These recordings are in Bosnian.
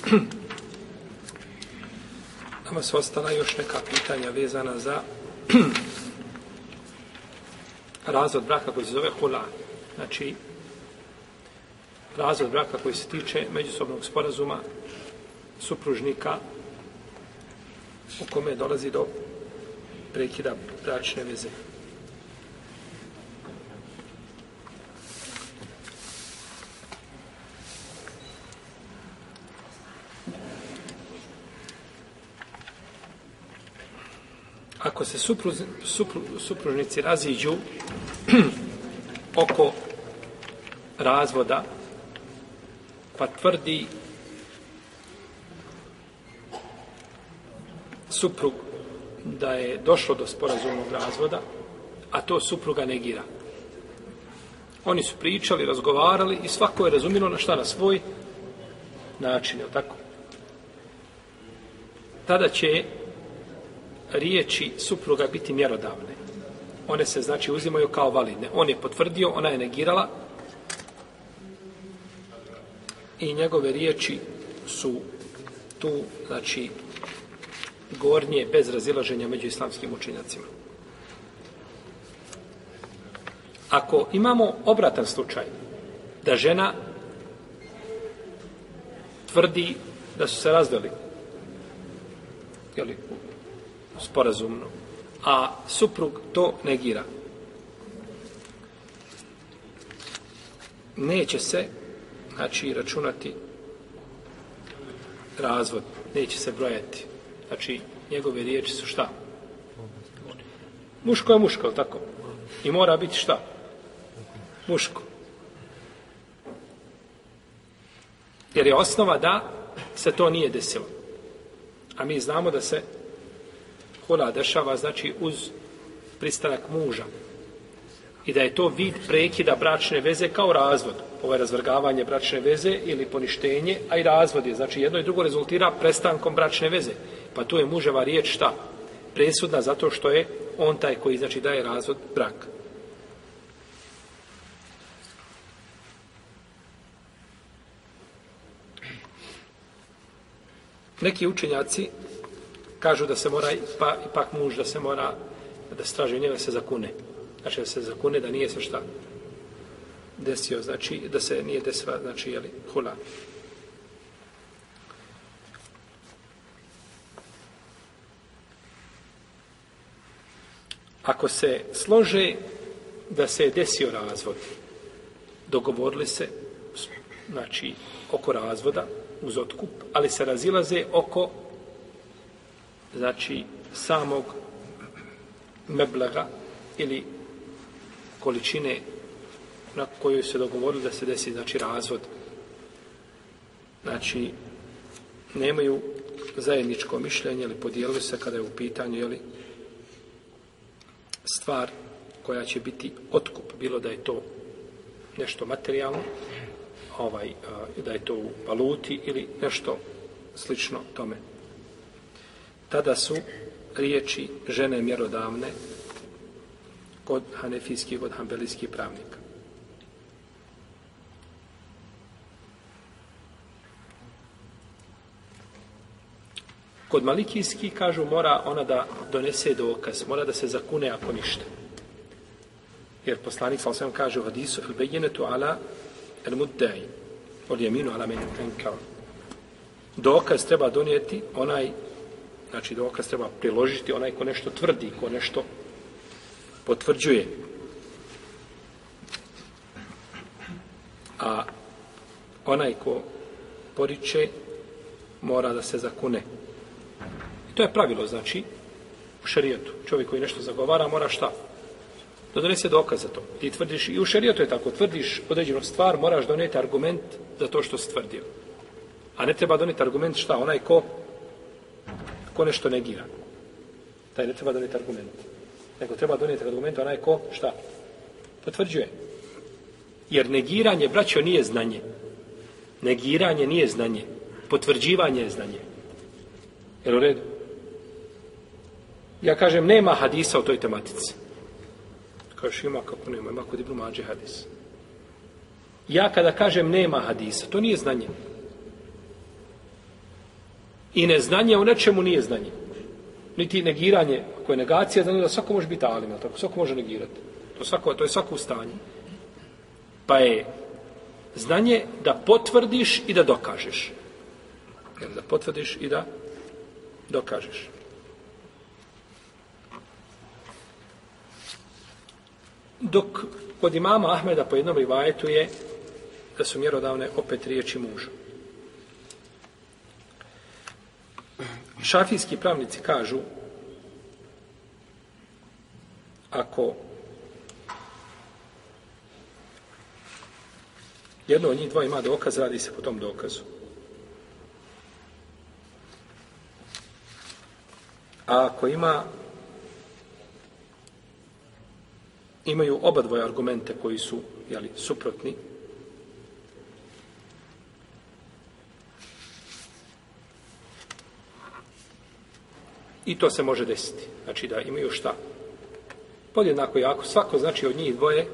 Nama su ostala još neka pitanja vezana za razvod braka koji se zove hula. Znači, razvod braka koji se tiče međusobnog sporazuma supružnika u kome dolazi do prekida bračne veze. Ako se supru, supru, supružnici raziđu oko razvoda, pa tvrdi suprug da je došlo do sporazumnog razvoda, a to supruga negira. Oni su pričali, razgovarali i svako je razumilo na šta na svoj način, je tako? Tada će riječi supruga biti mjerodavne. One se, znači, uzimaju kao validne. On je potvrdio, ona je negirala i njegove riječi su tu, znači, gornje bez razilaženja među islamskim učenjacima. Ako imamo obratan slučaj, da žena tvrdi da su se razveli, jeli, sporazumno, a suprug to negira. Neće se, znači, računati razvod, neće se brojati. Znači, njegove riječi su šta? Muško je muško, ali tako? I mora biti šta? Muško. Jer je osnova da se to nije desilo. A mi znamo da se hula dešava, znači uz pristanak muža. I da je to vid prekida bračne veze kao razvod. Ovo je razvrgavanje bračne veze ili poništenje, a i razvod je. Znači jedno i drugo rezultira prestankom bračne veze. Pa tu je muževa riječ šta? Presudna zato što je on taj koji znači daje razvod braka. Neki učenjaci kažu da se mora pa ipak muž da se mora da straži njega se zakune. Znači da se zakune da nije se šta desio, znači da se nije desila, znači jeli, hula. Ako se slože da se je desio razvod, dogovorili se, znači, oko razvoda uz otkup, ali se razilaze oko znači samog meblaga ili količine na kojoj se dogovorili da se desi znači razvod. Znači nemaju zajedničko mišljenje ili podijelili se kada je u pitanju jeli, stvar koja će biti otkup bilo da je to nešto materijalno ovaj, da je to u valuti ili nešto slično tome tada su riječi žene mjerodavne kod hanefijskih, kod hambelijskih pravnika. Kod malikijski kažu mora ona da donese dokaz, mora da se zakune ako ništa. Jer poslanik sam sam kaže u hadisu el bejenetu ala el muddai od jeminu ala men enkar. Dokaz treba donijeti onaj Znači, dokaz treba priložiti onaj ko nešto tvrdi, ko nešto potvrđuje. A onaj ko poriče, mora da se zakune. I to je pravilo, znači, u šarijetu. Čovjek koji nešto zagovara, mora šta? Da donese dokaz za to. Ti tvrdiš, i u šarijetu je tako, tvrdiš određenu stvar, moraš doneti argument za to što si tvrdio. A ne treba doneti argument šta? Onaj ko, ko nešto negira. Taj ne treba donijeti argument. Nego treba donijeti argument onaj ko šta? Potvrđuje. Jer negiranje, braćo, nije znanje. Negiranje nije znanje. Potvrđivanje je znanje. Jel u redu? Ja kažem, nema hadisa o toj tematici. Kažeš, ima kako nema, ima kod Ibnu Mađe hadis. Ja kada kažem nema hadisa, to nije znanje. I neznanje u nečemu nije znanje. Niti negiranje, ako je negacija, znači da svako može biti alim, tako svako može negirati. To, svako, to je svako stanje. Pa je znanje da potvrdiš i da dokažeš. Da potvrdiš i da dokažeš. Dok kod imama Ahmeda po jednom rivajetu je da su mjerodavne opet riječi muža. Šafijski pravnici kažu ako jedno od njih dva ima dokaz, radi se po tom dokazu. A ako ima imaju oba dvoje argumente koji su jeli, suprotni, I to se može desiti. Znači da imaju šta? Podjednako jako. Svako znači od njih dvoje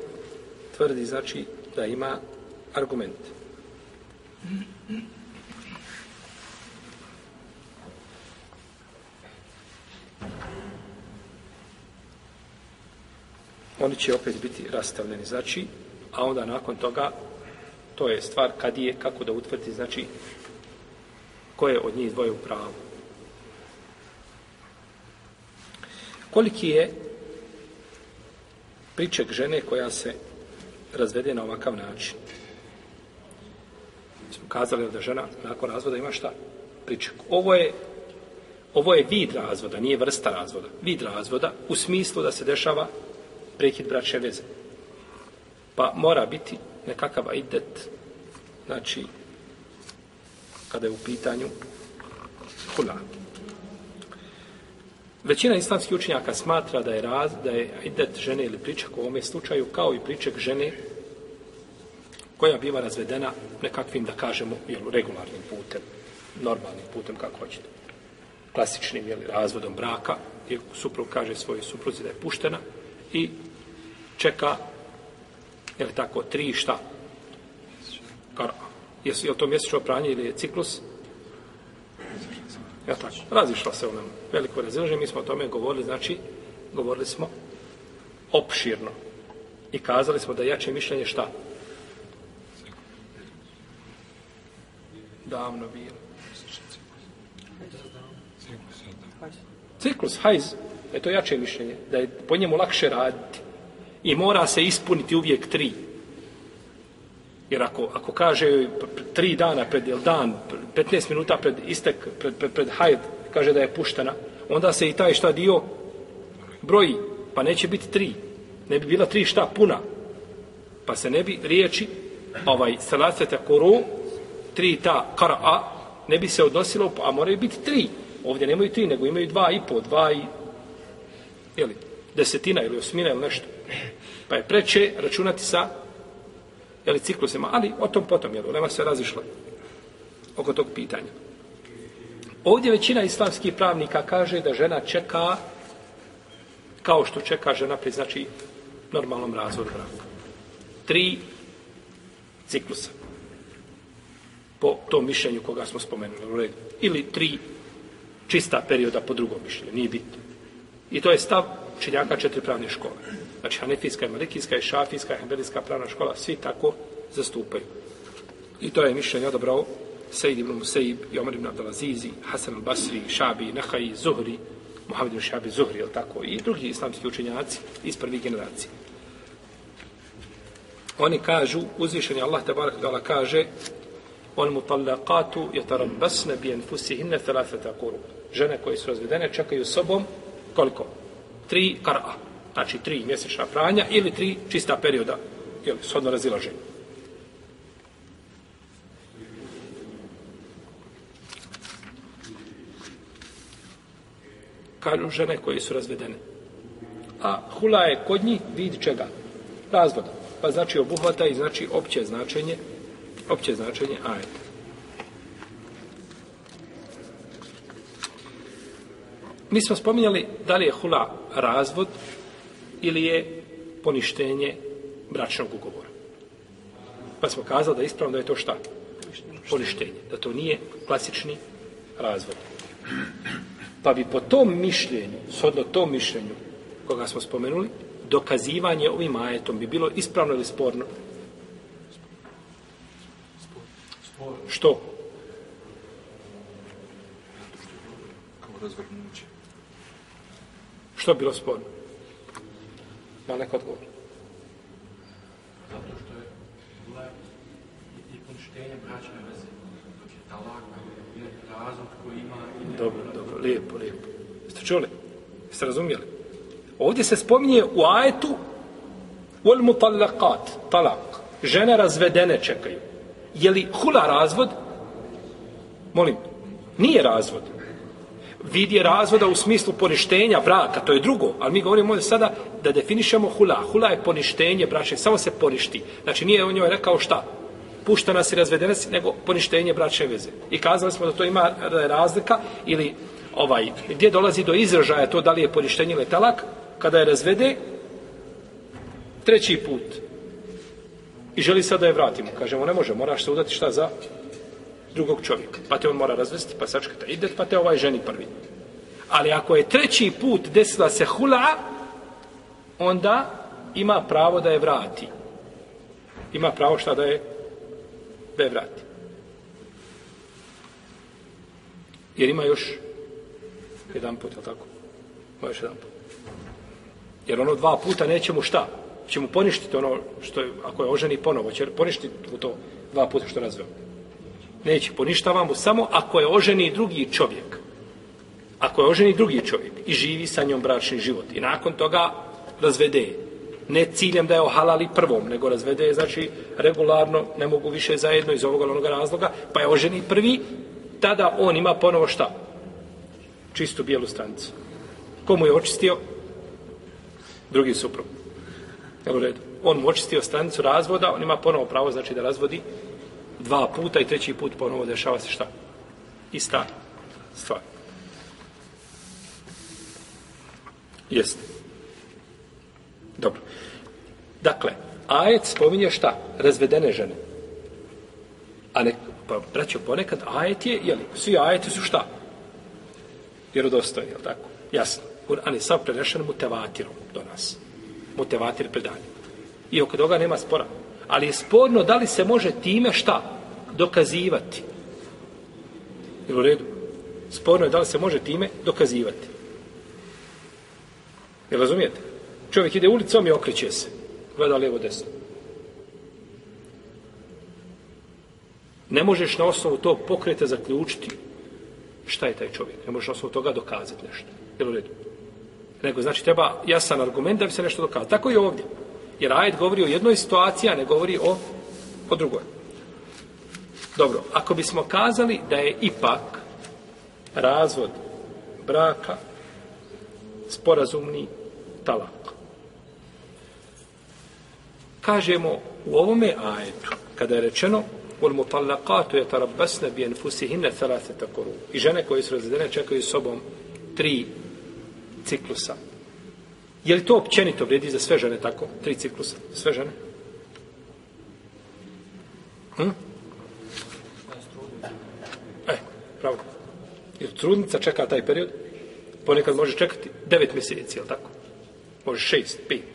tvrdi znači da ima argument. Oni će opet biti rastavljeni, znači, a onda nakon toga, to je stvar kad je, kako da utvrdi, znači, ko je od njih dvoje u pravu. Koliki je priček žene koja se razvede na ovakav način? Mi smo kazali da žena nakon razvoda ima šta? Priček. Ovo je, ovo je vid razvoda, nije vrsta razvoda. Vid razvoda u smislu da se dešava prekid bračne veze. Pa mora biti nekakav idet, znači, kada je u pitanju hula. Većina islamskih učenjaka smatra da je raz, da je idet žene ili pričak u ovome slučaju kao i pričak žene koja biva razvedena nekakvim, da kažemo, jel, regularnim putem, normalnim putem, kako hoćete. Klasičnim jel, razvodom braka, gdje suprug kaže svojoj supruzi da je puštena i čeka, jel tako, tri šta? Kar, je, je to mjesečno pranje ili je ciklus? Ja tako, razišla se u nam veliko razilaženje, mi smo o tome govorili, znači, govorili smo opširno. I kazali smo da jače mišljenje šta? Davno bilo. Ciklus, hajz, e, je to jače mišljenje, da je po njemu lakše raditi. I mora se ispuniti uvijek tri. Jer ako, ako kaže tri dana pred jel, dan, 15 minuta pred istek, pred, pred, pred hajd, kaže da je puštena, onda se i taj šta dio broji, pa neće biti tri. Ne bi bila tri šta puna. Pa se ne bi riječi ovaj salacete koru, tri ta kara ne bi se odnosilo, a moraju biti tri. Ovdje nemaju tri, nego imaju dva i po, dva i jeli, desetina ili osmina ili nešto. Pa je preče računati sa jeli, ciklusima, ali o tom potom, jel, nema se razišla oko tog pitanja. Ovdje većina islamskih pravnika kaže da žena čeka kao što čeka žena pri znači normalnom razvodu braka. Tri ciklusa. Po tom mišljenju koga smo spomenuli u redu. Ili tri čista perioda po drugom mišljenju. Nije bitno. I to je stav činjaka četiri pravne škole. Znači, Hanefijska, Malikijska i Šafijska i Hanbelijska pravna škola, svi tako zastupaju. I to je mišljenje odobrao Sejid ibn Musaib, Jomar ibn Abdelazizi, Hasan al-Basri, Šabi, Nahaji, Zuhri, Mohamed ibn Šabi, Zuhri, ili tako, i drugi islamski učenjaci iz prvih generacije. Oni kažu, uzvišeni Allah te barak kaže, on mutallaqatu yatarabbasna bi anfusihinna thalafeta kuru. Žene koje su razvedene čekaju sobom koliko? tri kara, znači tri mjesečna pranja ili tri čista perioda, jel, shodno razilaženje. kažu žene koje su razvedene. A hula je kod njih vid čega? Razvoda. Pa znači obuhvata i znači opće značenje, opće značenje ajeta. Mi smo spominjali da li je hula razvod ili je poništenje bračnog ugovora. Pa smo kazali da je ispravno da je to šta? Poništenje. Da to nije klasični razvod. Pa bi po tom mišljenju, shodno tom mišljenju koga smo spomenuli, dokazivanje ovim ajetom bi bilo ispravno ili sporno? Sporno. Što? Kao razvrnuće. Što je bilo sporno? Ma neko odgovor. Zato što je bila i poništenje bračne veze. Dok je talak je razlog koji ima... i- Dobro, dobro, lijepo, lijepo. Jeste čuli? Jeste razumijeli? Ovdje se spominje u ajetu wal mutallaqat, talak. Žene razvedene čekaju. Je li hula razvod? Molim, nije razvod. Vid je razvoda u smislu poništenja braka, to je drugo, ali mi govorimo ovdje sada da definišemo hula. Hula je poništenje bračne, samo se poništi. Znači nije on njoj rekao šta? Puštena si, razvedena si, nego poništenje bračne veze. I kazali smo da to ima razlika ili ovaj, gdje dolazi do izražaja to da li je poništenje ili talak, kada je razvede treći put i želi sad da je vratimo. Kažemo, ne može, moraš se udati šta za drugog čovjeka. Pa te on mora razvesti, pa sačekate ide, pa te ovaj ženi prvi. Ali ako je treći put desila se hula, onda ima pravo da je vrati. Ima pravo šta da je da je vrati. Jer ima još jedan put, je tako? Ima još jedan put. Jer ono dva puta neće mu šta? Će mu poništiti ono što je, ako je oženi ponovo, će poništiti to dva puta što je razveo. Neće, poništava mu samo ako je oženi drugi čovjek. Ako je oženi drugi čovjek i živi sa njom bračni život i nakon toga razvede je. Ne ciljem da je ohalali prvom, nego razvede je, znači, regularno, ne mogu više zajedno iz ovoga ili onoga razloga, pa je oženi prvi, tada on ima ponovo šta? Čistu bijelu stranicu. Komu je očistio? Drugi suprug. Evo redu. On mu očistio stranicu razvoda, on ima ponovo pravo, znači da razvodi dva puta i treći put ponovo dešava se šta? Ista stvar. Jeste. Dobro. Dakle, ajet spominje šta? Razvedene žene. A ne, pa, braćo, ponekad ajet je, jeli, svi ajeti su šta? Vjerodostojni, jel tako? Jasno. Kur'an je sav prenešen mutevatirom do nas. Mutevatir predanje. I oko toga nema spora. Ali je sporno da li se može time šta? Dokazivati. Ili u redu? Sporno je da li se može time dokazivati. Jel razumijete? Čovjek ide ulicom i okreće se. Gleda lijevo desno. Ne možeš na osnovu tog pokreta zaključiti šta je taj čovjek. Ne možeš na osnovu toga dokazati nešto. Jel u redu? Nego znači treba jasan argument da bi se nešto dokazalo. Tako i ovdje. Jer ajet govori o jednoj situaciji, a ne govori o, o drugoj. Dobro, ako bismo kazali da je ipak razvod braka sporazumni talak. Kažemo u ovome ajetu, kada je rečeno Ul mutallakatu je bi enfusihine thalate takoru. I žene koje su razredene čekaju sobom tri ciklusa. Je li to općenito vrijedi za sve žene tako? Tri ciklusa. Sve žene? Hm? E, pravo. Jer trudnica čeka taj period, ponekad može čekati devet mjeseci, je li tako? Može šest, pet.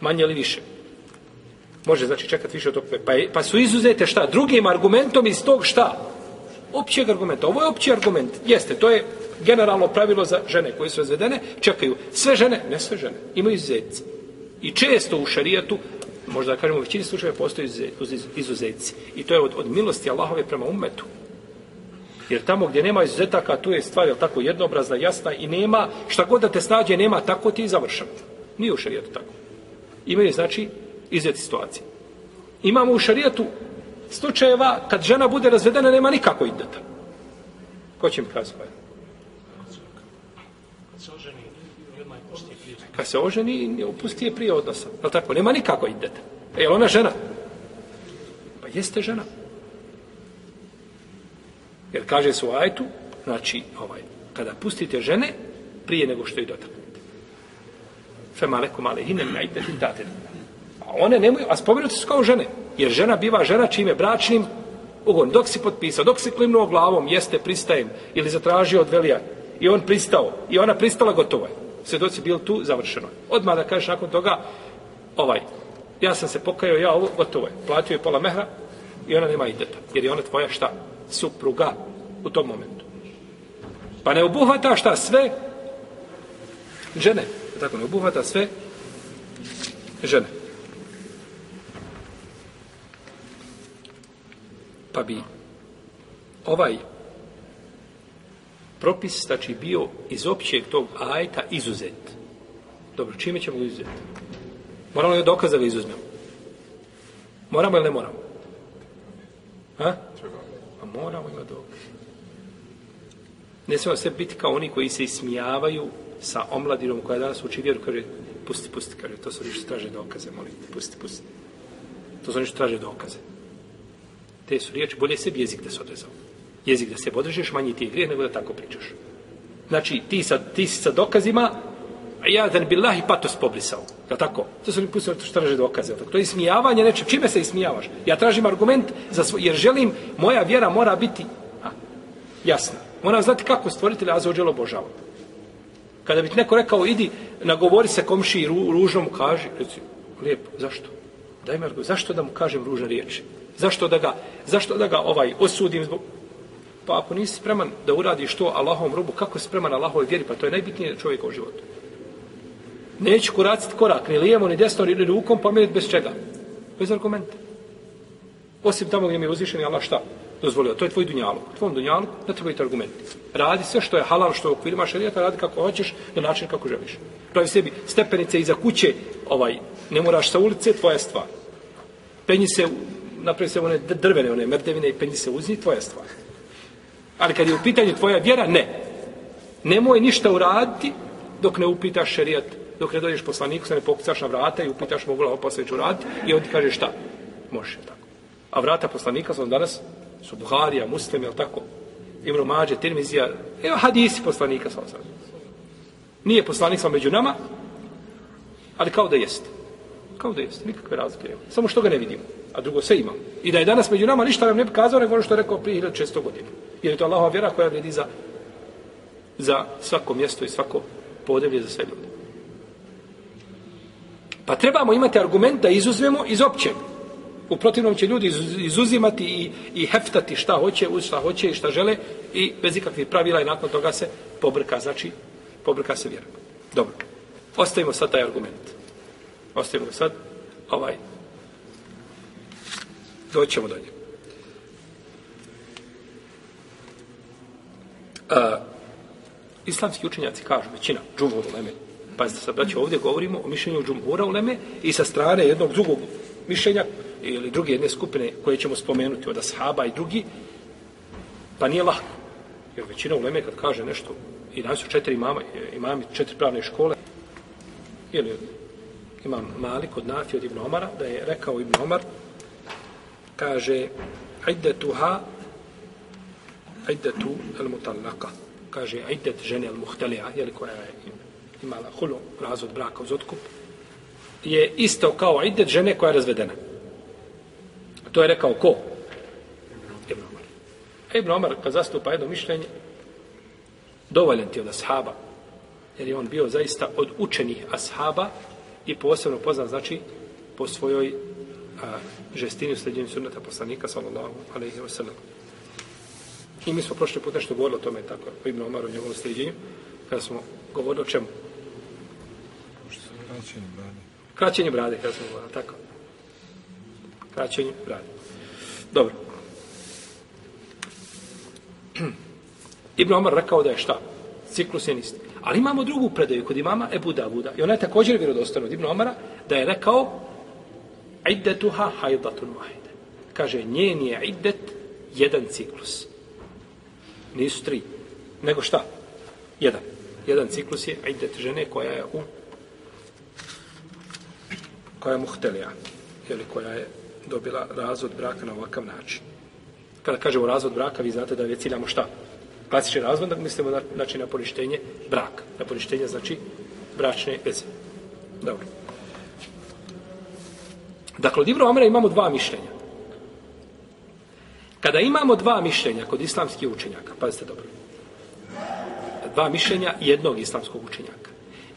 Manje ili više. Može znači čekati više od tog pa, je, pa su izuzete šta? Drugim argumentom iz tog šta? Općeg argumenta. Ovo je opći argument. Jeste, to je generalno pravilo za žene koje su razvedene. Čekaju sve žene, ne sve žene, imaju izuzetci. I često u šarijetu, možda da kažemo u većini slučajeva, postoji izuzetci. I to je od, od milosti Allahove prema umetu. Jer tamo gdje nema izuzetaka, tu je stvar, jel tako, jednobrazna, jasna i nema, šta god da te snađe, nema, tako ti je završen. Nije u šarijetu tako. Imaju, znači, izvjeti situacije. Imamo u šarijetu slučajeva kad žena bude razvedena, nema nikako ideta. Ko će mi kazati? se oženi i odmah je pusti prije. Kad se oženi, upusti je prije odnosa. Je tako? Nema nikako idete. E, je ona žena? Pa jeste žena. Jer kaže se u ajtu, znači, ovaj, kada pustite žene, prije nego što ih dotaknete. Fe maleko male hine mi ajte date. A one nemaju, a spomenuti su kao žene. Jer žena biva žena čime bračnim ugon. Dok si potpisao, dok si klimnuo glavom, jeste, pristajem, ili zatražio od velija, i on pristao, i ona pristala, gotovo je svjedoci bili tu, završeno. Odmah da kažeš nakon toga, ovaj, ja sam se pokajao, ja ovo, gotovo je. Platio je pola mehra i ona nema ideta. Jer je ona tvoja šta? Supruga u tom momentu. Pa ne obuhvata šta sve žene. Tako ne obuhvata sve žene. Pa bi ovaj propis, znači, bio iz općeg tog ajta izuzet. Dobro, čime ćemo ga izuzeti? Moramo li dokaz da ga izuzmemo? Moramo ili ne moramo? Ha? A moramo ima dokaz. Ne smemo sve biti kao oni koji se ismijavaju sa omladinom koja danas uči vjeru, kaže, pusti, pusti, kaže, to su oni što traže dokaze, molim te, pusti, pusti. To su oni što traže dokaze. Te su riječi, bolje sebi jezik da se odrezao. Jezik da se odrežeš, manji ti je grijeh nego da tako pričaš. Znači, ti, sa, ti si sa dokazima, a ja da billahi patos pobrisao. Je tako? To su mi pustili što traže dokaze. Tako? To je ismijavanje nečem. Čime se ismijavaš? Ja tražim argument za svoj, jer želim, moja vjera mora biti a, jasna. Moram znati kako stvoritelj Azođel obožava. Kada bi ti neko rekao, idi, nagovori se komši i ru, ružno mu kaži, reci, lijepo, zašto? Daj mi argument, zašto da mu kažem ružne riječi? Zašto da ga, zašto da ga ovaj osudim zbog... Pa ako nisi spreman da uradiš to Allahom rubu, kako si spreman Allahove vjeri? Pa to je najbitnije čovjeka u životu. Neću koraciti korak, ni lijevo, ni desno, ni rukom, pomjeriti bez čega? Bez argumenta. Osim tamo gdje mi je uzvišen Allah šta? Dozvolio. To je tvoj dunjaluk. Tvoj dunjaluk ne treba argumenti. Radi sve što je halal, što je u okvirima šarijata, radi kako hoćeš, na način kako želiš. Pravi sebi stepenice iza kuće, ovaj, ne moraš sa ulice, tvoja stvar. Penji se, napravi se one drvene, one merdevine i penji se uzni, tvoja stvar. Ali kad je u pitanju tvoja vjera, ne. Nemoj ništa uraditi dok ne upitaš šerijat, dok ne dođeš poslaniku, se ne pokucaš na vrata i upitaš mogu li ovo posle raditi i on ti kaže šta? Može tako. A vrata poslanika su danas su Buharija, Muslim, je tako? Ibn Mađe, Tirmizija, evo hadisi poslanika sa osam. Nije poslanik sa među nama, ali kao da jeste. Kao da jeste, nikakve razlike nema. Samo što ga ne vidimo, a drugo sve imamo. I da je danas među nama, ništa nam ne bi kazao, nego ono što je rekao prije 1600 godina. Jer je to Allahova vjera koja vredi za, za svako mjesto i svako podevlje za sve ljude. Pa trebamo imati argument da izuzmemo iz općeg. U protivnom će ljudi izuzimati i, i heftati šta hoće, uz šta hoće i šta žele i bez ikakvih pravila i nakon toga se pobrka, znači pobrka se vjera. Dobro. Ostavimo sad taj argument. Ostavimo sad ovaj. Doćemo do njega. A, islamski učenjaci kažu, većina, džumhur uleme, pazite sad, braće, ovdje govorimo o mišljenju džumhura uleme i sa strane jednog drugog mišljenja ili druge jedne skupine koje ćemo spomenuti od ashaba i drugi, pa nije lahko. Jer većina uleme kad kaže nešto, i danas su četiri imama, imami četiri pravne škole, ili imam Malik od Nafi od Ibn Omara, da je rekao Ibn Omar, kaže, ajde tuha, al mutallaka, kaže, ajde žene al muhtelija, jel koja je imala hulu, razvod braka uz otkup, je isto kao idet žene koja je razvedena. To je rekao ko? Ibn Omar. Ibn Omar, kad zastupa jedno mišljenje, dovoljan ti od ashaba, jer je on bio zaista od učenih ashaba i posebno poznat, znači, po svojoj a, žestini u sljeđenju sunnata poslanika, sallallahu alaihi wa sallam. I mi smo prošli put nešto govorili o tome, tako, o Ibn Omaru, njegovom sljeđenju, kada smo govorili o čemu? Kraćenje brade. Kraćenje brade, kada smo govorili, tako kraćenju brade. Dobro. Ibn Omar rekao da je šta? Ciklus je nisti. Ali imamo drugu predaju kod imama Ebu Davuda. I ona je također vjerodostojna od Ibn Omara da je rekao iddetuha hajdatun wahide. Kaže, njen je iddet jedan ciklus. Nisu tri. Nego šta? Jedan. Jedan ciklus je idet žene koja je u koja je muhtelija, ili koja je dobila razvod braka na ovakav način. Kada kažemo razvod braka, vi znate da već ciljamo šta? Klasični razvod, da mislimo na, znači, na poništenje braka. Na poništenje, znači, bračne veze. Dobro. Dakle, od Ibra Omera imamo dva mišljenja. Kada imamo dva mišljenja kod islamskih učenjaka, pazite dobro, dva mišljenja jednog islamskog učenjaka,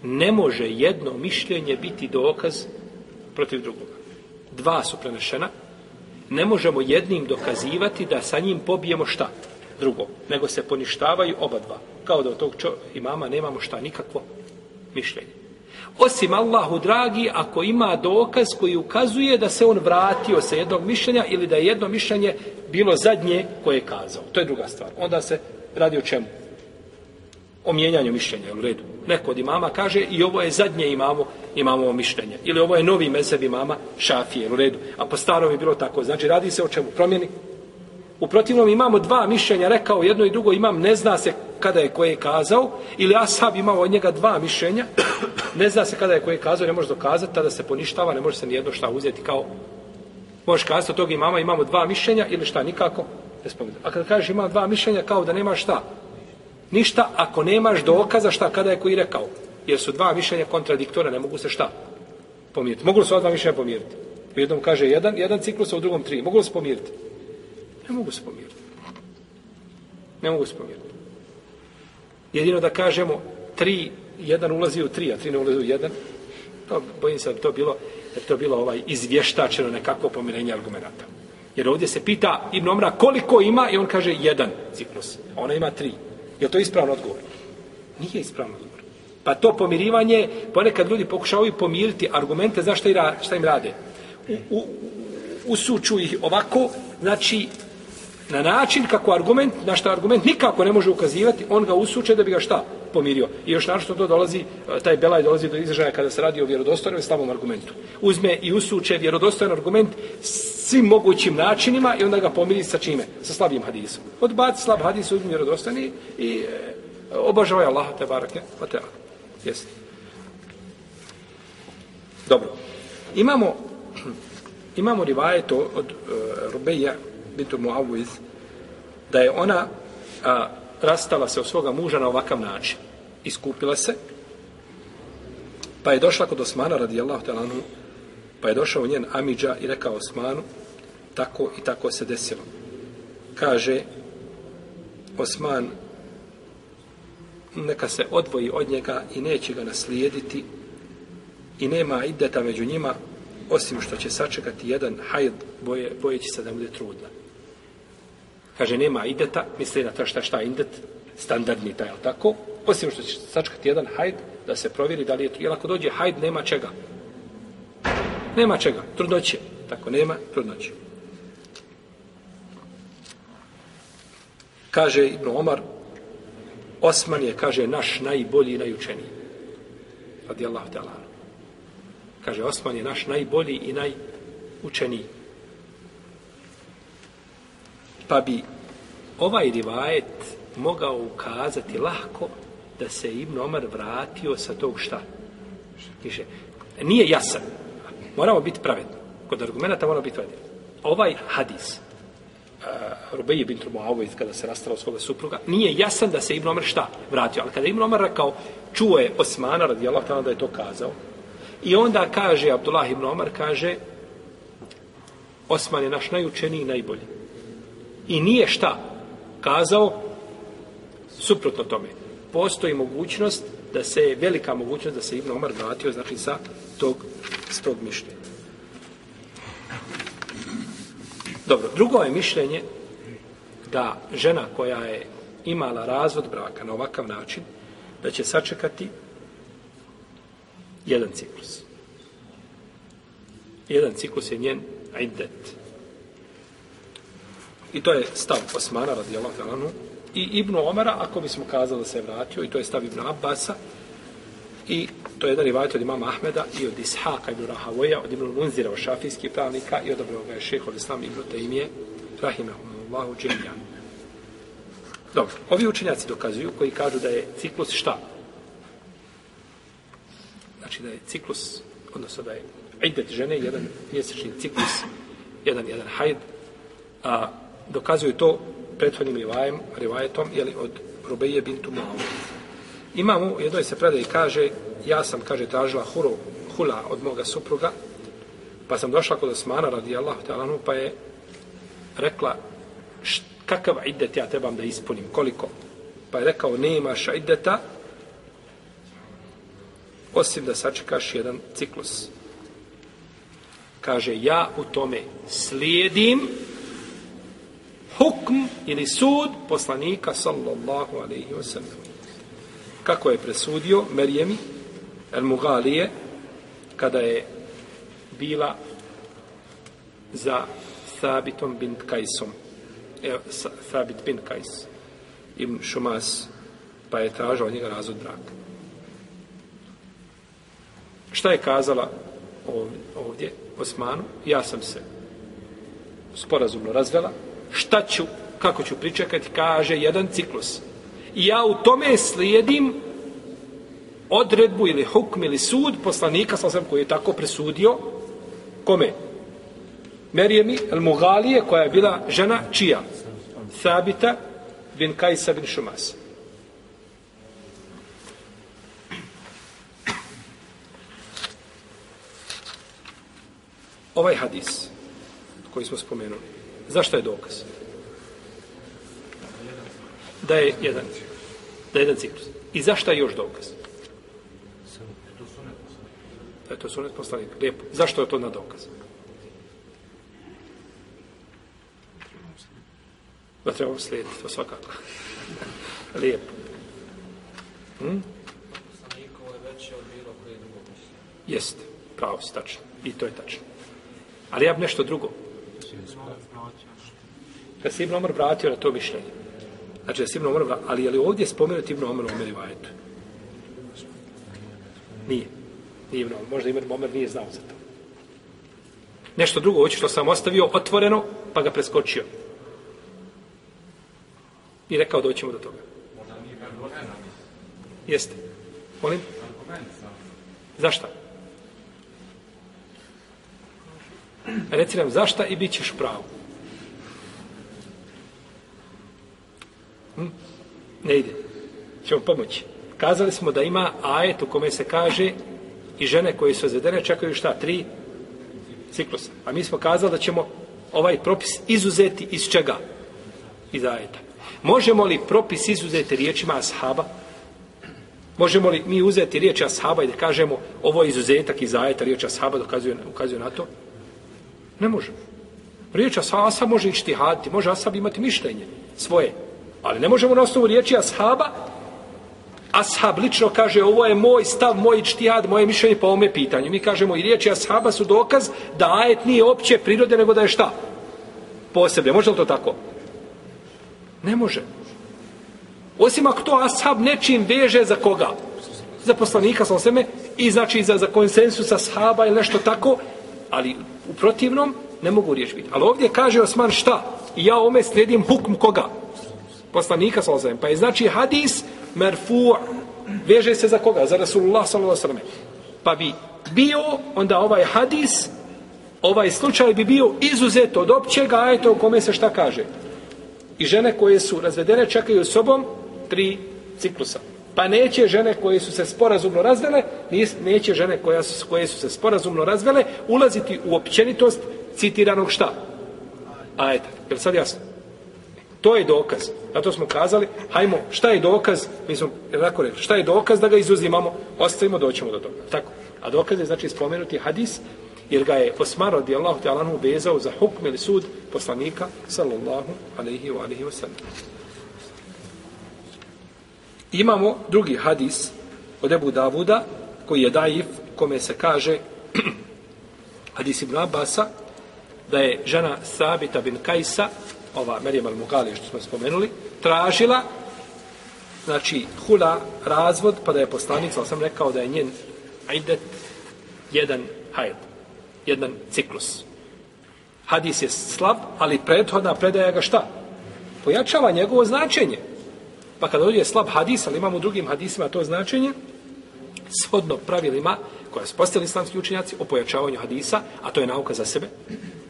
ne može jedno mišljenje biti dokaz protiv drugoga. Dva su prenešena, ne možemo jednim dokazivati da sa njim pobijemo šta? Drugo. Nego se poništavaju oba dva. Kao da od tog čo imama nemamo šta, nikakvo mišljenje. Osim Allahu dragi, ako ima dokaz koji ukazuje da se on vratio sa jednog mišljenja ili da je jedno mišljenje bilo zadnje koje je kazao. To je druga stvar. Onda se radi o čemu? O mijenjanju mišljenja, u redu. Neko od imama kaže i ovo je zadnje imamo, imamo ovo mišljenje. Ili ovo je novi mezeb imama šafije, u redu. A po starom je bilo tako. Znači radi se o čemu? Promjeni U protivnom imamo dva mišljenja, rekao jedno i drugo, imam ne zna se kada je koje kazao, ili Ashab imao od njega dva mišljenja, ne zna se kada je koji kazao, ne može dokazati, tada se poništava, ne može se nijedno šta uzeti kao, možeš kazati od toga imama, imamo dva mišljenja, ili šta, nikako, ne spomenuti. A kada kažeš imam dva mišljenja, kao da nema šta, ništa, ako nemaš dokaza šta, kada je koji rekao, jer su dva mišljenja kontradiktora, ne mogu se šta pomiriti. Mogu se ova dva mišljenja pomiriti? U jednom kaže jedan, jedan ciklus, a u drugom tri. Mogu li se pomiriti? Ne mogu se pomiriti. Ne mogu se pomiriti. Jedino da kažemo tri, jedan ulazi u tri, a tri ne ulazi u jedan, to, bojim se da to bilo, da to bilo ovaj izvještačeno nekako pomirenje argumenta. Jer ovdje se pita Ibn Omra koliko ima i on kaže jedan ciklus. A ona ima tri. Je to ispravno odgovor? Nije ispravno odgovor. Pa to pomirivanje, ponekad ljudi pokušavaju pomiriti argumente, za šta, ra, šta im rade? U, u, usuču ih ovako, znači na način kako argument, na što argument nikako ne može ukazivati, on ga usuče da bi ga šta pomirio. I još našto to dolazi, e, taj belaj dolazi do izražaja kada se radi o vjerodostojnom i slabom argumentu. Uzme i usuče vjerodostojan argument svim mogućim načinima i onda ga pomiri sa čime? Sa slabim hadisom. Odbaci slab hadis, uzme vjerodostojni i e, obožavaj Allaha te barake. Pa te Jesi. Dobro. Imamo imamo rivajet od uh, Rubeja bintu Muawiz, da je ona a, rastala se od svoga muža na ovakav način. Iskupila se, pa je došla kod Osmana, radijallahu talanu, pa je došao njen Amidža i rekao Osmanu, tako i tako se desilo. Kaže, Osman, neka se odvoji od njega i neće ga naslijediti i nema ideta među njima, osim što će sačekati jedan hajd boje, bojeći se da bude trudna. Kaže, nema ideta, misli na to šta šta indet, standardni taj, tako? Osim što će sačkati jedan hajd, da se provjeri da li je, jer ako dođe hajd, nema čega. Nema čega, trudnoće. Tako, nema trudnoće. Kaže Ibn Omar, Osman je, kaže, naš najbolji i najučeniji. Radi Allah ta'ala. Kaže, Osman je naš najbolji i najučeniji. Pa bi ovaj rivajet mogao ukazati lahko da se Ibn Omar vratio sa tog šta? Kiše, nije jasan. Moramo biti pravedni. Kod argumenta moramo biti pravedni. Ovaj hadis, uh, Rubeji bin Trumoavovic, kada se rastala svoga supruga, nije jasan da se Ibn Omar šta vratio. Ali kada Ibn Omar rekao, čuo je Osmana, radi Allah, da je to kazao, i onda kaže, Abdullah ibn Omar kaže, Osman je naš najučeniji i najbolji. I nije šta kazao suprotno tome. Postoji mogućnost da se, velika mogućnost da se Ibn Omar vratio, znači sa tog, s tog mišljenja. Dobro, drugo je mišljenje da žena koja je imala razvod braka na ovakav način, da će sačekati jedan ciklus. Jedan ciklus je njen iddet. I to je stav Osmana radijallahu anhu, i Ibnu Omara, ako bismo kazali da se je vratio, i to je stav Ibnu Abbasa, i to je jedan rivajt od imama Ahmeda i od Ishaqa ibn Rahavoja, od Ibnu Munzira, od šafijskih pravnika i od ga je šeho Islam Ibnu Taimije, Rahimahumullahu džemljan. Dobro, ovi učenjaci dokazuju koji kažu da je ciklus šta? znači da je ciklus, odnosno da je idet žene, jedan mjesečni ciklus, jedan, jedan hajd, a dokazuju to prethodnim rivajem, rivajetom, jeli, od Rubeje bintu Muavu. Imamo, u jednoj se predaj kaže, ja sam, kaže, tražila huru, hula od moga supruga, pa sam došla kod Osmana radijallahu ta'ala, pa je rekla, št, kakav idet ja trebam da ispunim, koliko? Pa je rekao, nemaš ideta, osim da sačekaš jedan ciklus. Kaže, ja u tome slijedim hukm ili sud poslanika sallallahu alaihi wa sallam. Kako je presudio Merjemi el Mugalije kada je bila za Thabitom bin Kajsom. E, Thabit bin Kajs. Ibn Šumas pa je tražao njega razod braka. Šta je kazala ovdje Osmanu? Ja sam se sporazumno razvela. Šta ću, kako ću pričekati? Kaže, jedan ciklus. I ja u tome slijedim odredbu ili hukm ili sud poslanika, sam sam koji je tako presudio, kome? Merijemi el Mugalije, koja je bila žena čija? Thabita bin Kajsa bin Šumasa. ovaj hadis koji smo spomenuli, zašto je dokaz? Da je jedan, da je jedan ciklus. I zašto je još dokaz? Da je to sunet poslanika. Lijepo. Zašto je to na dokaz? Da trebamo slijediti, to svakako. Lijepo. Hm? Jeste, pravo tačno. I to je tačno. Ali ja bi nešto drugo. Kad se Ibn Omar vratio na to mišljenje. Znači da se Ibn Omar vratio, ali je li ovdje spomenuti Ibn Omar u Omeri Vajetu? Nije. Nije Ibn Omar. Možda Ibn Omar nije znao za to. Nešto drugo, hoće što sam ostavio otvoreno, pa ga preskočio. I rekao doćemo do toga. Jeste. Molim? Zašto? Reci nam zašta i bit ćeš pravo. Hm? Ne ide. Ćemo pomoći. Kazali smo da ima ajet u kome se kaže i žene koje su izvedene čekaju šta? Tri ciklusa. A mi smo kazali da ćemo ovaj propis izuzeti iz čega? Iz ajeta. Možemo li propis izuzeti riječima ashaba? Možemo li mi uzeti riječi ashaba i da kažemo ovo je izuzetak iz ajeta riječ ashaba dokazuje, ukazuje na to? Ne može. Riječ Asa može ići može Asab imati mišljenje svoje. Ali ne možemo na osnovu riječi Ashaba, Ashab lično kaže ovo je moj stav, moj ištihad, moje mišljenje po ovome pitanju. Mi kažemo i riječi Ashaba su dokaz da ajet nije opće prirode, nego da je šta? Posebne. Može li to tako? Ne može. Osim ako to Ashab nečim veže za koga? Za poslanika, sa osveme, i znači za, za konsensus Ashaba ili nešto tako, ali u protivnom ne mogu riječ biti. Ali ovdje kaže Osman šta? I ja ome slijedim hukm koga? Poslanika sallallahu Pa je znači hadis merfu' veže se za koga? Za Rasulullah sallallahu alejhi Pa bi bio onda ovaj hadis ovaj slučaj bi bio izuzet od općeg ajeta u kome se šta kaže. I žene koje su razvedene čekaju sobom tri ciklusa. Pa neće žene koje su se sporazumno razvele, neće žene koja su, koje su se sporazumno razvele, ulaziti u općenitost citiranog šta? Ajde, je li sad jasno? To je dokaz. Zato smo kazali, hajmo, šta je dokaz? Mi smo, tako rekli, šta je dokaz da ga izuzimamo? Ostavimo, doćemo do toga. Tako. A dokaz je, znači, spomenuti hadis, jer ga je Osmar radijallahu ta'ala vezao za hukm ili sud poslanika, sallallahu alaihi wa alaihi wa sallam. Imamo drugi hadis od Ebu Davuda, koji je daif, kome se kaže hadis Ibn Abasa, da je žena Sabita bin Kajsa, ova Merijem al-Mugali, što smo spomenuli, tražila, znači, hula, razvod, pa da je poslanik, ali sam rekao da je njen idet jedan hajd, jedan ciklus. Hadis je slab, ali prethodna predaja ga šta? Pojačava njegovo značenje. Pa kada dođe slab hadis, ali imamo u drugim hadisima to značenje, shodno pravilima koja su postavili islamski učenjaci o pojačavanju hadisa, a to je nauka za sebe.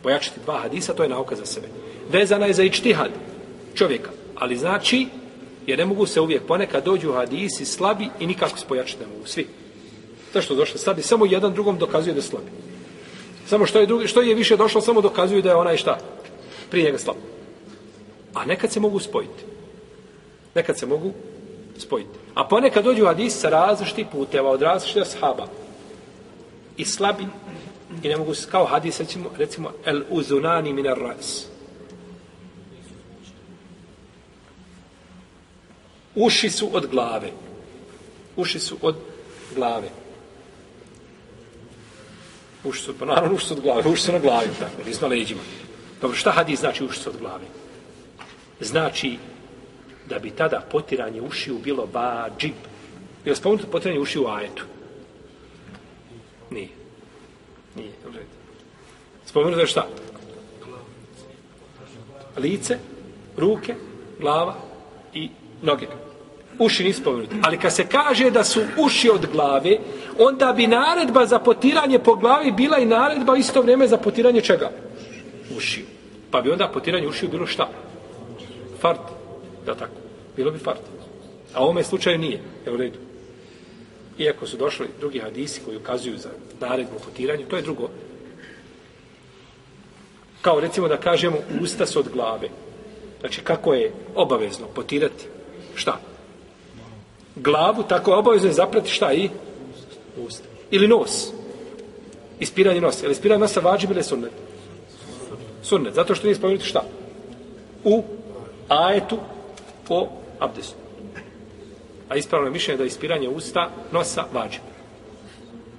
Pojačati dva hadisa, to je nauka za sebe. Vezana je za ičtihad čovjeka, ali znači, jer ne mogu se uvijek ponekad dođu hadisi slabi i nikako se pojačati ne mogu, svi. Zašto došli slabi? Samo jedan drugom dokazuje da je slabi. Samo što je, drugi, što je više došlo, samo dokazuju da je onaj šta? Prije njega slab. A nekad se mogu spojiti. Nekad se mogu spojiti. A ponekad dođu hadis sa različitih puteva, od različitih ashaba. I slabi. I ne mogu se, kao hadis, recimo, recimo el uzunani minar ras. Uši su od glave. Uši su od glave. Uši su, pa naravno uši su od glave, uši su na glavi, tako, nisu na leđima. Dobro, šta hadis znači uši su od glave? Znači da bi tada potiranje ušiju bilo vađib. Je li spomenuto potiranje ušiju u ajetu? Nije. Nije. Spomenuto je šta? Lice, ruke, glava i noge. Uši nisu spomenuti. Ali kad se kaže da su uši od glave, onda bi naredba za potiranje po glavi bila i naredba isto vrijeme za potiranje čega? Ušiju. Pa bi onda potiranje ušiju bilo šta? Fart. Da tako. Bilo bi fart. A u ovome slučaju nije. Je u redu. Iako su došli drugi hadisi koji ukazuju za naredbu potiranju, to je drugo. Kao recimo da kažemo usta su od glave. Znači kako je obavezno potirati? Šta? Glavu, tako je obavezno zaprati šta i? Usta. Ili nos. Ispiranje nosa. Ili ispiranje nosa vađi bile sunnet? Sunnet. Zato što nije spomenuti šta? U ajetu po abdestu. A ispravno je mišljenje da je ispiranje usta nosa vađe.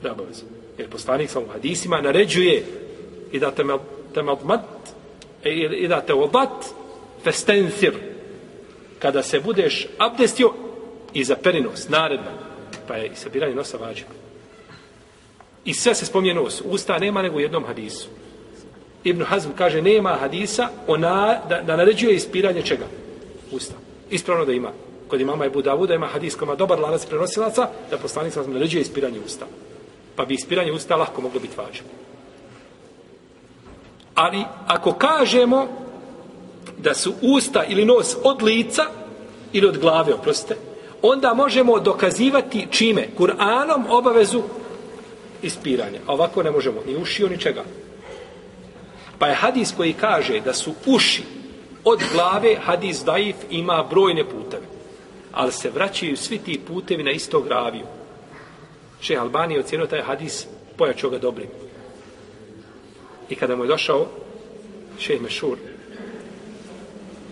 Da obavezno. Jer poslanik sa hadisima naređuje i da te mat e, i da te obat festensir kada se budeš abdestio i za perinos, naredba, pa je ispiranje nosa vađe. I sve se spominje nos. Usta nema nego u jednom hadisu. Ibn Hazm kaže nema hadisa ona, da, da naređuje ispiranje čega? Usta. Ispravno da ima. Kod imama je Budavuda ima hadis kojima dobar lanac prenosilaca da poslanik sam naređuje ispiranje usta. Pa bi ispiranje usta lahko moglo biti važno. Ali ako kažemo da su usta ili nos od lica ili od glave, oprostite, onda možemo dokazivati čime? Kur'anom obavezu ispiranja. A ovako ne možemo ni ušio ni čega. Pa je hadis koji kaže da su uši od glave, hadis daif ima brojne puteve. Ali se vraćaju svi ti putevi na istog raviju. Še Albani je ocjenio taj hadis pojačao ga dobrim. I kada mu je došao šeh Mešur,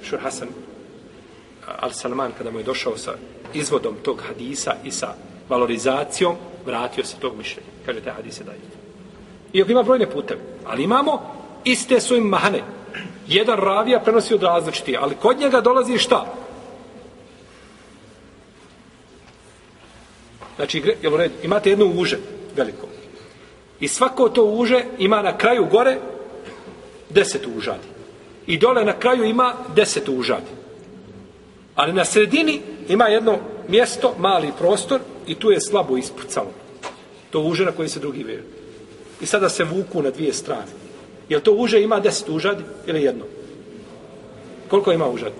Šur Hasan Al-Salman, kada mu je došao sa izvodom tog hadisa i sa valorizacijom, vratio se tog mišljenja. Kaže, taj hadis je daif. Iako ima brojne puteve. Ali imamo iste su im mahane. Jedan ravija prenosi od različiti, ali kod njega dolazi šta? Znači, jel red, imate jedno uže veliko. I svako to uže ima na kraju gore deset užadi. I dole na kraju ima deset užadi. Ali na sredini ima jedno mjesto, mali prostor i tu je slabo ispucalo. To uže na koji se drugi vežu. I sada se vuku na dvije strane. Jel to uže ima deset užad ili jedno? Koliko ima užad?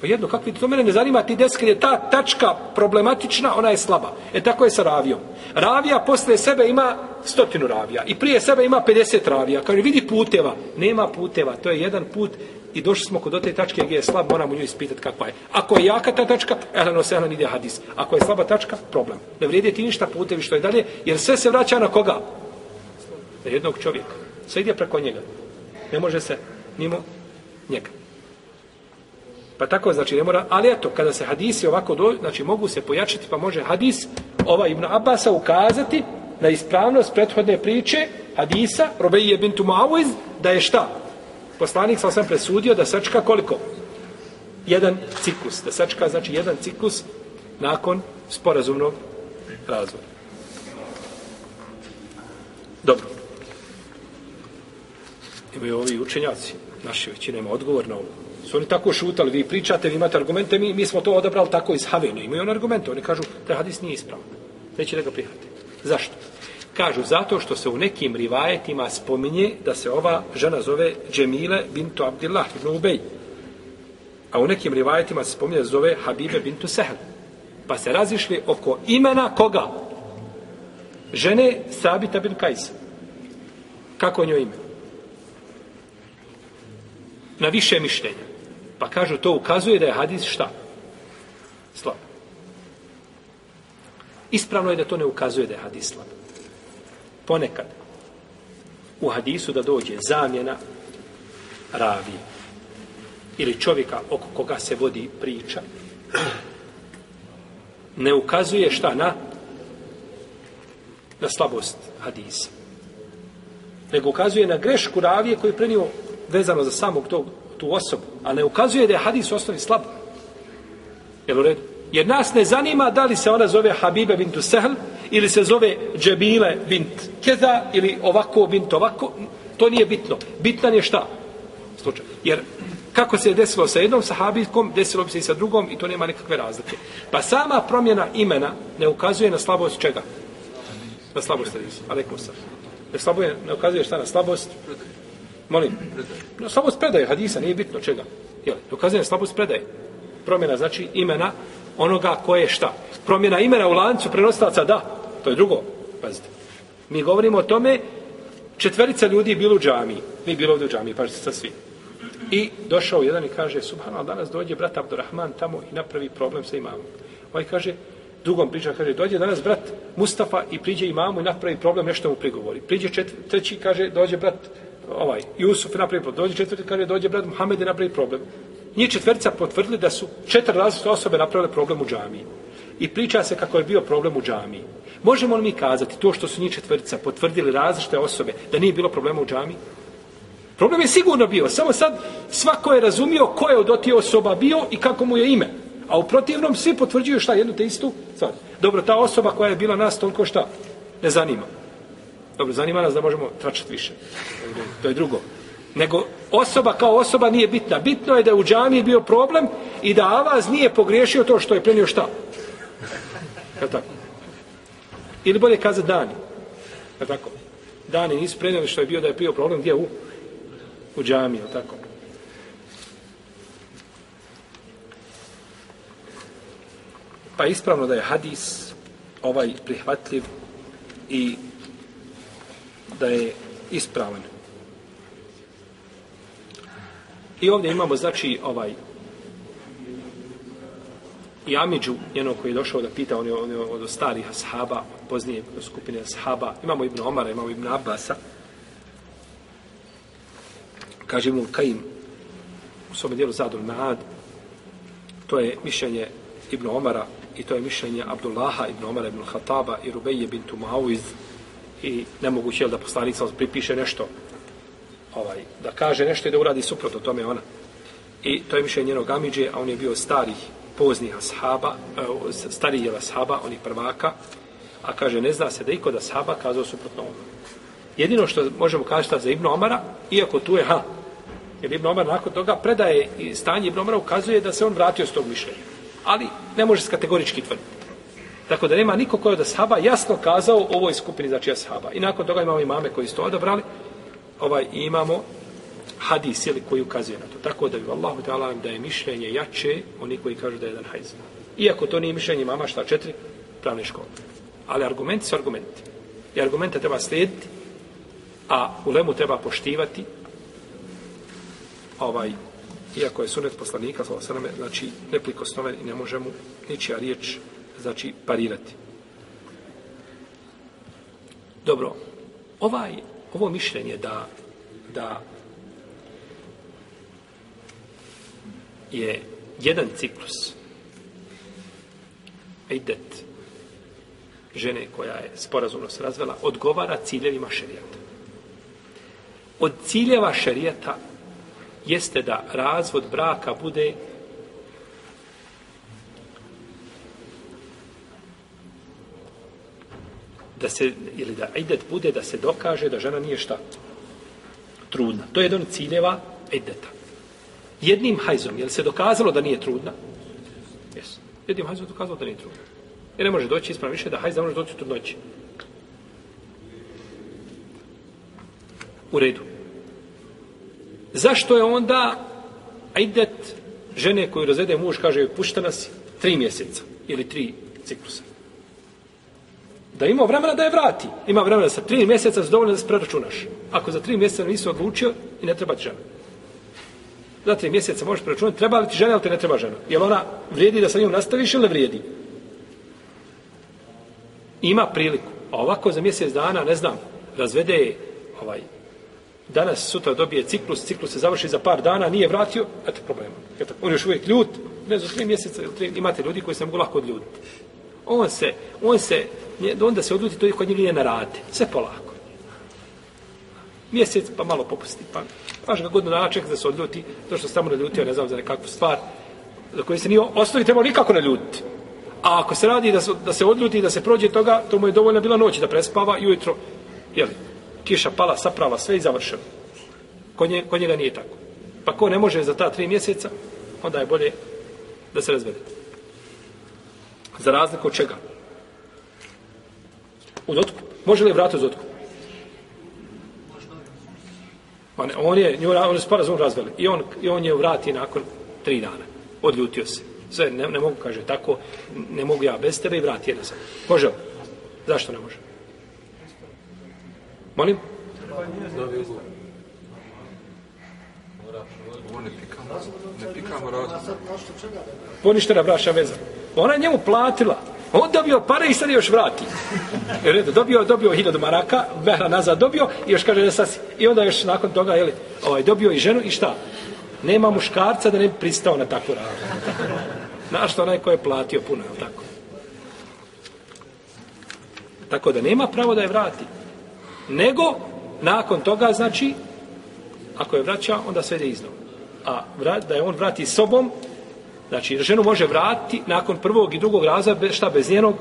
Pa jedno, kakvi, to mene ne zanima, ti deset, je ta tačka problematična, ona je slaba. E tako je sa ravijom. Ravija posle sebe ima stotinu ravija. I prije sebe ima 50 ravija. Kaže, vidi puteva. Nema puteva, to je jedan put i došli smo kod te tačke gdje je slab, moramo nju ispitati kakva je. Ako je jaka ta tačka, elano se ide hadis. Ako je slaba tačka, problem. Ne vrijedi ti ništa putevi što je dalje, jer sve se vraća na koga? Na jednog čovjeka. Sve ide preko njega. Ne može se mimo njega. Pa tako, znači, ne mora, ali eto, kada se hadisi ovako do, znači, mogu se pojačati, pa može hadis ova Ibn Abasa ukazati na ispravnost prethodne priče hadisa, Robeije bintu Muawiz, da je šta? Poslanik sam sam presudio da sačka koliko? Jedan ciklus. Da sačka, znači, jedan ciklus nakon sporazumnog razvoja. Dobro imaju ovi učenjaci, naši većina ima odgovor na ovo. Su oni tako šutali, vi pričate, vi imate argumente, mi, mi smo to odabrali tako iz Havene, imaju oni argumente, oni kažu taj hadis nije ispravan. Neće da ga prihvate. Zašto? Kažu, zato što se u nekim rivajetima spominje da se ova žena zove Džemile bintu Abdillah ibn Ubej. A u nekim rivajetima se spominje da se zove Habibe bintu Sehel. Pa se razišli oko imena koga? Žene Sabita bin Kajsa. Kako je njoj ime? Na više mišljenja. Pa kažu, to ukazuje da je hadis šta? Slab. Ispravno je da to ne ukazuje da je hadis slab. Ponekad u hadisu da dođe zamjena ravi ili čovjeka oko koga se vodi priča ne ukazuje šta na na slabost hadisa nego ukazuje na grešku ravije koju je prenio vezano za samog tog, tu osobu a ne ukazuje da je hadis u osnovi slab jel u redu? jer nas ne zanima da li se ona zove Habibe bintu Sehl ili se zove Džebile bint Keza ili ovako bint ovako to nije bitno bitan je šta slučaj jer kako se je desilo sa jednom sahabijkom, desilo bi se i sa drugom i to nema nikakve razlike. Pa sama promjena imena ne ukazuje na slabost čega? Na slabost hadisa. Alekum sam. Ne, slabo je, ne ukazuje šta na slabost? Molim. Na slabost predaje hadisa, nije bitno čega. Jel, ne slabost predaje. Promjena znači imena onoga koje je šta. Promjena imena u lancu prenostaca, da. To je drugo. Pazite. Mi govorimo o tome četverica ljudi bilo u džamiji. Mi bilo ovdje u džamiji, pažite sa svi. I došao jedan i kaže, subhanal, danas dođe brat Abdurrahman tamo i napravi problem sa imamom. Ovaj kaže, drugom priča, kaže, dođe danas brat Mustafa i priđe imamu i napravi problem, nešto mu prigovori. Priđe četvr, treći, kaže, dođe brat ovaj, Jusuf napravi problem. Dođe četvrti, kaže, dođe brat Muhammed i napravi problem. Nije četvrca potvrdili da su četiri različite osobe napravile problem u džamiji. I priča se kako je bio problem u džamiji. Možemo li mi kazati to što su njih četvrtica potvrdili različite osobe da nije bilo problema u džamiji? Problem je sigurno bio, samo sad svako je razumio ko je od otije osoba bio i kako mu je ime. A u protivnom svi potvrđuju šta jednu te istu stvar. Dobro, ta osoba koja je bila nas toliko šta ne zanima. Dobro, zanima nas da možemo tračati više. To je drugo. Nego osoba kao osoba nije bitna. Bitno je da je u džamiji bio problem i da Avaz nije pogriješio to što je prenio šta. Je tako? Ili bolje kaza dani. Je tako? Dani nisu prenijeli što je bio da je bio problem gdje u u džamiju, tako. Pa ispravno da je hadis ovaj prihvatljiv i da je ispravan. I ovdje imamo, znači, ovaj i Amidžu, njeno koji je došao da pita, on je, on je od starih ashaba, poznije skupine ashaba. Imamo Ibn Omara, imamo Ibn Abasa, kaže mu Kajim u svome dijelu Zadul Maad, to je mišljenje Ibn Omara i to je mišljenje Abdullaha Ibn Omara Ibn Khataba i Rubeje bintu Mauiz i nemoguće je da poslanik sam pripiše nešto ovaj, da kaže nešto i da uradi suprotno tome ona. I to je mišljenje njenog Amidže, a on je bio starih poznih ashaba, e, starih ashaba, onih prvaka, a kaže, ne zna se da iko da ashaba kazao suprotno ono. Jedino što možemo kazati za Ibn Omara, iako tu je, ha, Jer Ibn Omar nakon toga predaje i stanje Ibn Omara ukazuje da se on vratio s tog mišljenja. Ali ne može se kategorički tvrditi. Tako da nema niko koji od ashaba jasno kazao ovoj skupini znači ashaba. I nakon toga imamo imame koji su to odabrali. Ovaj, imamo hadis ili koji ukazuje na to. Tako da bi Allahu ta'ala da je mišljenje jače oni koji kažu da je jedan hajz. Iako to nije mišljenje imama, šta četiri pravne škole. Ali argumenti su argumenti. I argumente treba slijediti, a u lemu treba poštivati, ovaj, iako je sunet poslanika, sveme, znači, neprikosnoven i ne može mu ničija riječ, znači, parirati. Dobro, ovaj, ovo mišljenje da, da je jedan ciklus idet žene koja je sporazumno se razvela, odgovara ciljevima šerijata. Od ciljeva šerijata jeste da razvod braka bude da se, ili da idet bude da se dokaže da žena nije šta trudna. To je jedan ciljeva ideta. Jednim hajzom, je se dokazalo da nije trudna? Jes. Jednim hajzom je dokazalo da nije trudna. Jer ne može doći ispravno više da hajz ne može doći u trudnoći. U redu. Zašto je onda idet žene koju razvede muž, kaže, pušta nas tri mjeseca ili tri ciklusa. Da ima vremena da je vrati. Ima vremena sa tri mjeseca se dovoljno da se preračunaš. Ako za tri mjeseca nisi odlučio i ne treba ti žena. Za tri mjeseca možeš preračunati, treba li ti žena ili te ne treba žena. Jel ona vrijedi da sa njom nastaviš ili ne vrijedi? Ima priliku. A ovako za mjesec dana, ne znam, razvede je ovaj, danas, sutra dobije ciklus, ciklus se završi za par dana, nije vratio, eto problema. Eto, on je još uvijek ljut, ne za tri mjeseca, ili tri, imate ljudi koji se mogu lako odljuditi. On se, on se, onda se odluti, to je kod njega nije na rate. Sve polako. Mjesec, pa malo popusti. Pa, paš ga godinu dana čeka da se odljuti, to što se tamo naljutio, ne znam, za nekakvu stvar, za koju se nije osnovi trebao nikako naljutiti. A ako se radi da se, da se odljuti, da se prođe toga, to mu je dovoljna bila noć da prespava i ujutro, jeli, kiša pala, saprava, sve i završeno. Kod, nje, kod njega nije tako. Pa ko ne može za ta tri mjeseca, onda je bolje da se razvede. Za razliku od čega? Od otkup. Može li vratiti od otkup? On, on je, nju, on je sporazum razveli. I on, I on je vrati nakon tri dana. Odljutio se. Sve, ne, ne mogu, kaže, tako, ne mogu ja bez tebe i vrati jedan sam. Može li? Zašto ne može? Molim? Ovo ne pikamo, ne pikamo razlog. Poništena braša veza. Ona je njemu platila. On dobio pare i sad je još vrati. Jer redu, dobio, dobio hiljadu maraka, mehra nazad dobio i još kaže da sasi. I onda još nakon toga, jeli, ovaj, dobio i ženu i šta? Nema muškarca da ne bi pristao na takvu radu. Znaš što onaj ko je platio puno, je tako? Tako da nema pravo da je vrati. Nego, nakon toga, znači, ako je vraća, onda sve ide iznova. A vrat, da je on vrati sobom, znači, ženu može vratiti nakon prvog i drugog raza, bez, šta, bez njenog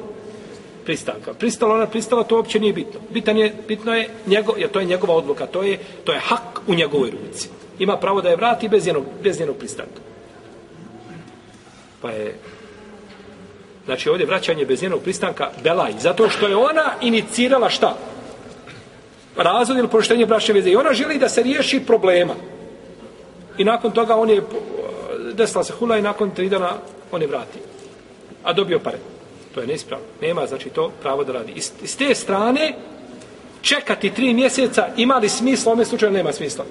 pristanka. Pristala ona, pristala, to uopće nije bitno. Bitan je, bitno je, njego, jer to je njegova odluka, to je, to je hak u njegovoj ruci. Ima pravo da je vrati bez njenog, bez njenog pristanka. Pa je, znači, ovdje vraćanje bez njenog pristanka, belaj, zato što je ona inicirala šta? razvod ili poštenje bračne veze. I ona želi da se riješi problema. I nakon toga on je desila se hula i nakon tri dana on je vrati. A dobio pare. To je neispravno. Nema, znači, to pravo da radi. Iz, iz te strane, čekati tri mjeseca, ima li smisla? U ovom slučaju nema smisla.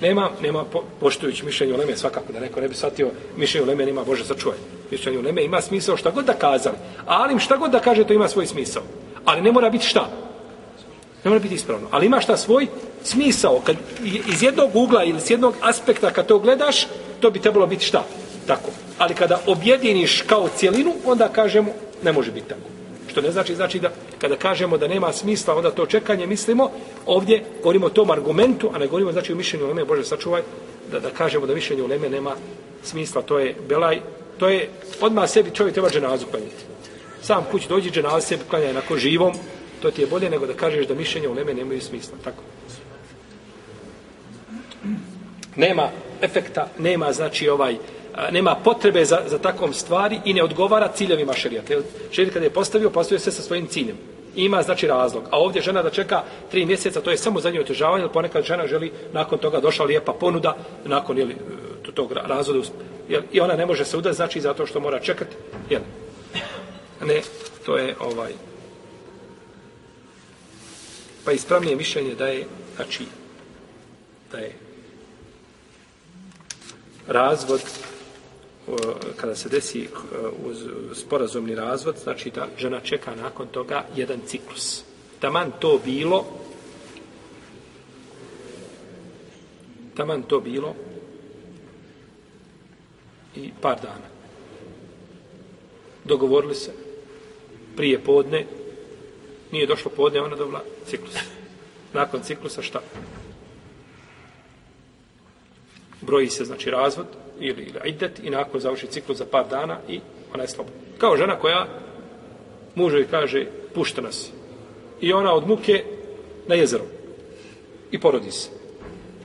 Nema, nema po, poštujući mišljenje u Leme, svakako da neko ne bi shvatio mišljenje u Leme, nema Bože sačuvaj. Mišljenje u Leme ima smisao šta god da kazali. Ali šta god da kaže, to ima svoj smisao. Ali ne mora biti šta? Ne mora biti ispravno. Ali ima šta svoj smisao. Kad iz jednog ugla ili s jednog aspekta kad to gledaš, to bi trebalo biti šta? Tako. Ali kada objediniš kao cijelinu, onda kažemo ne može biti tako. Što ne znači, znači da kada kažemo da nema smisla, onda to čekanje mislimo, ovdje govorimo o tom argumentu, a ne govorimo znači o mišljenju Leme, Bože sačuvaj, da, da kažemo da mišljenje Uleme Leme nema smisla, to je belaj, to je odmah sebi čovjek treba dženazu klanjati. Sam kuć dođi dženazu sebi klanja onako živom, to ti je bolje nego da kažeš da mišljenje u Leme nemaju smisla. Tako. Nema efekta, nema znači ovaj nema potrebe za, za takvom stvari i ne odgovara ciljevima šerijata. Šerijat kada je postavio, postavio se sa svojim ciljem. Ima znači razlog. A ovdje žena da čeka tri mjeseca, to je samo za nju otežavanje, jer ponekad žena želi, nakon toga došla lijepa ponuda, nakon jeli, tog razvoda, jel, i ona ne može se udati, znači zato što mora čekati. Jel? Ne, to je ovaj Pa ispravnije mišljenje da je, znači, da je razvod, kada se desi e, uz sporazumni razvod, znači da žena čeka nakon toga jedan ciklus. Taman to bilo, taman to bilo i par dana. Dogovorili se prije podne, Nije došlo podne, ona dobila ciklus. Nakon ciklusa šta? Broji se, znači, razvod ili, ili idet i nakon završi ciklus za par dana i ona je slobodna. Kao žena koja muževi kaže, pušta nas. I ona od muke na jezero. I porodi se.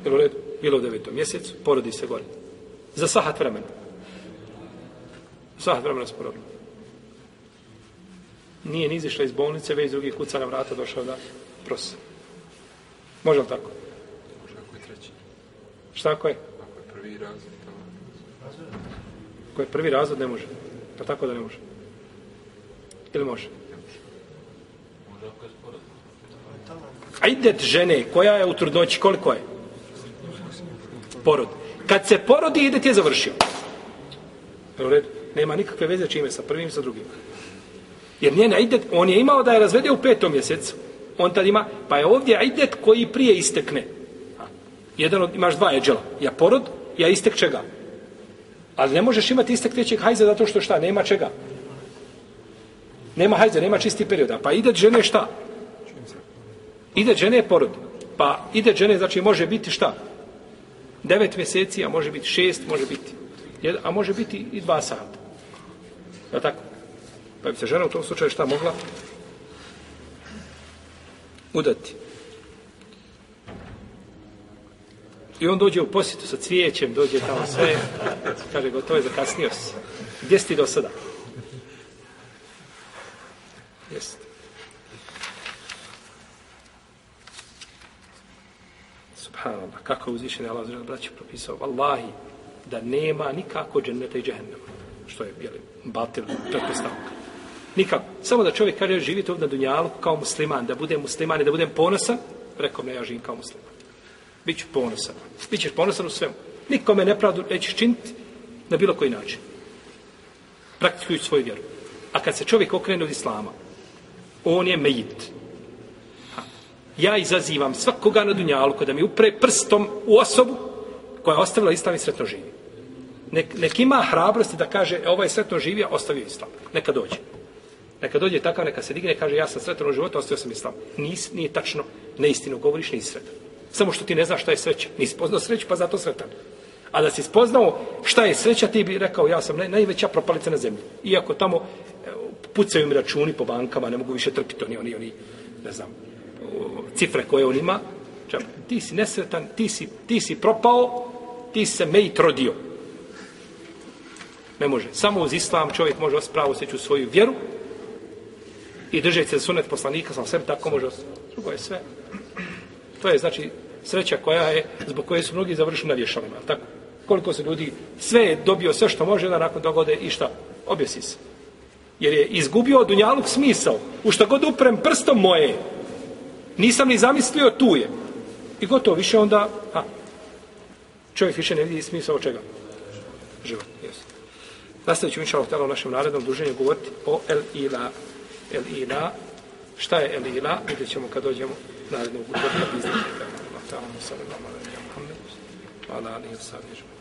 Bilo, red, bilo u devetom mjesecu, porodi se gore. Za sahat vremena. Sahat vremena se porodila. nije ni izišla iz bolnice, već drugi kuca na vrata došao da prosi. Može li tako? Može ako je treći. Šta ako je? Prvi razred, Ko je prvi razred, ne može. Pa tako da ne može. Ili može? A idet žene koja je u trudnoći, koliko je? Porod. Kad se porodi, idet je završio. U redu? Nema nikakve veze čime sa prvim i sa drugim. Jer njena idet, on je imao da je razvede u petom mjesecu. On tad ima, pa je ovdje idet koji prije istekne. Jedan od, imaš dva eđela. Ja porod, ja istek čega. Ali ne možeš imati istek trećeg hajza zato što šta, nema čega. Nema hajza, nema čisti perioda. Pa ide žene šta? Ide žene porod. Pa ide žene, znači može biti šta? Devet mjeseci, a može biti šest, može biti. Jedan, a može biti i dva sata. Je tako? Pa bi se žena u tom slučaju šta mogla? Udati. I on dođe u posjetu sa cvijećem, dođe tamo sve, kaže, gotovo je, zakasnio si. Gdje si ti do sada? Jeste. Subhanallah, kako je uzvišen Allah zrela braća propisao, Wallahi, da nema nikako dženneta i džehennema, što je, jeli, batil, pretpostavka. Nikako. Samo da čovjek kaže, živite ovdje na Dunjalu kao musliman, da budem musliman i da budem ponosan, rekao me, ja živim kao musliman. Biću ponosan. Bićeš ponosan u svemu. Nikome nepravdu nećeš činiti na bilo koji način. Praktikujući svoju vjeru. A kad se čovjek okrene od islama, on je mejit. Ja izazivam svakoga na dunjalu da mi upre prstom u osobu koja je ostavila islam i sretno živi. Nek, nek ima hrabrosti da kaže e, ovaj sretno živi, a ostavio islam. Neka dođe. Neka dođe takav, neka se digne i kaže ja sam sretan u životu, ostavio sam islam. Nis, nije tačno, neistinu govoriš, nisi sretan. Samo što ti ne znaš šta je sreća. Nisi poznao sreću, pa zato sretan. A da si spoznao šta je sreća, ti bi rekao, ja sam naj, najveća propalica na zemlji. Iako tamo e, pucaju mi računi po bankama, ne mogu više trpiti oni, oni, oni, ne znam, o, cifre koje on ima. Čak, ti si nesretan, ti si, ti si propao, ti si se mejt rodio. Ne može. Samo uz islam čovjek može ospravo seću svoju vjeru i držeći se sunet poslanika, sam sve tako može Drugo je sve. To je znači sreća koja je, zbog koje su mnogi završili na vješalima. Tako? Koliko se ljudi, sve je dobio sve što može, da nakon dogode i šta? Objesi se. Jer je izgubio dunjaluk smisao. U što god uprem prstom moje, nisam ni zamislio tu je. I gotovo, više onda, a, čovjek više ne vidi smisao čega? Život, jesu. Nastavit ću inša Allah u našem narednom druženju govoriti o El Ila. El Ila. Šta je El Ila? Vidjet ćemo kad dođemo narednog govoriti. Allah ta'ala sallallahu alaihi wa sallam. Ala alihi wa sallam.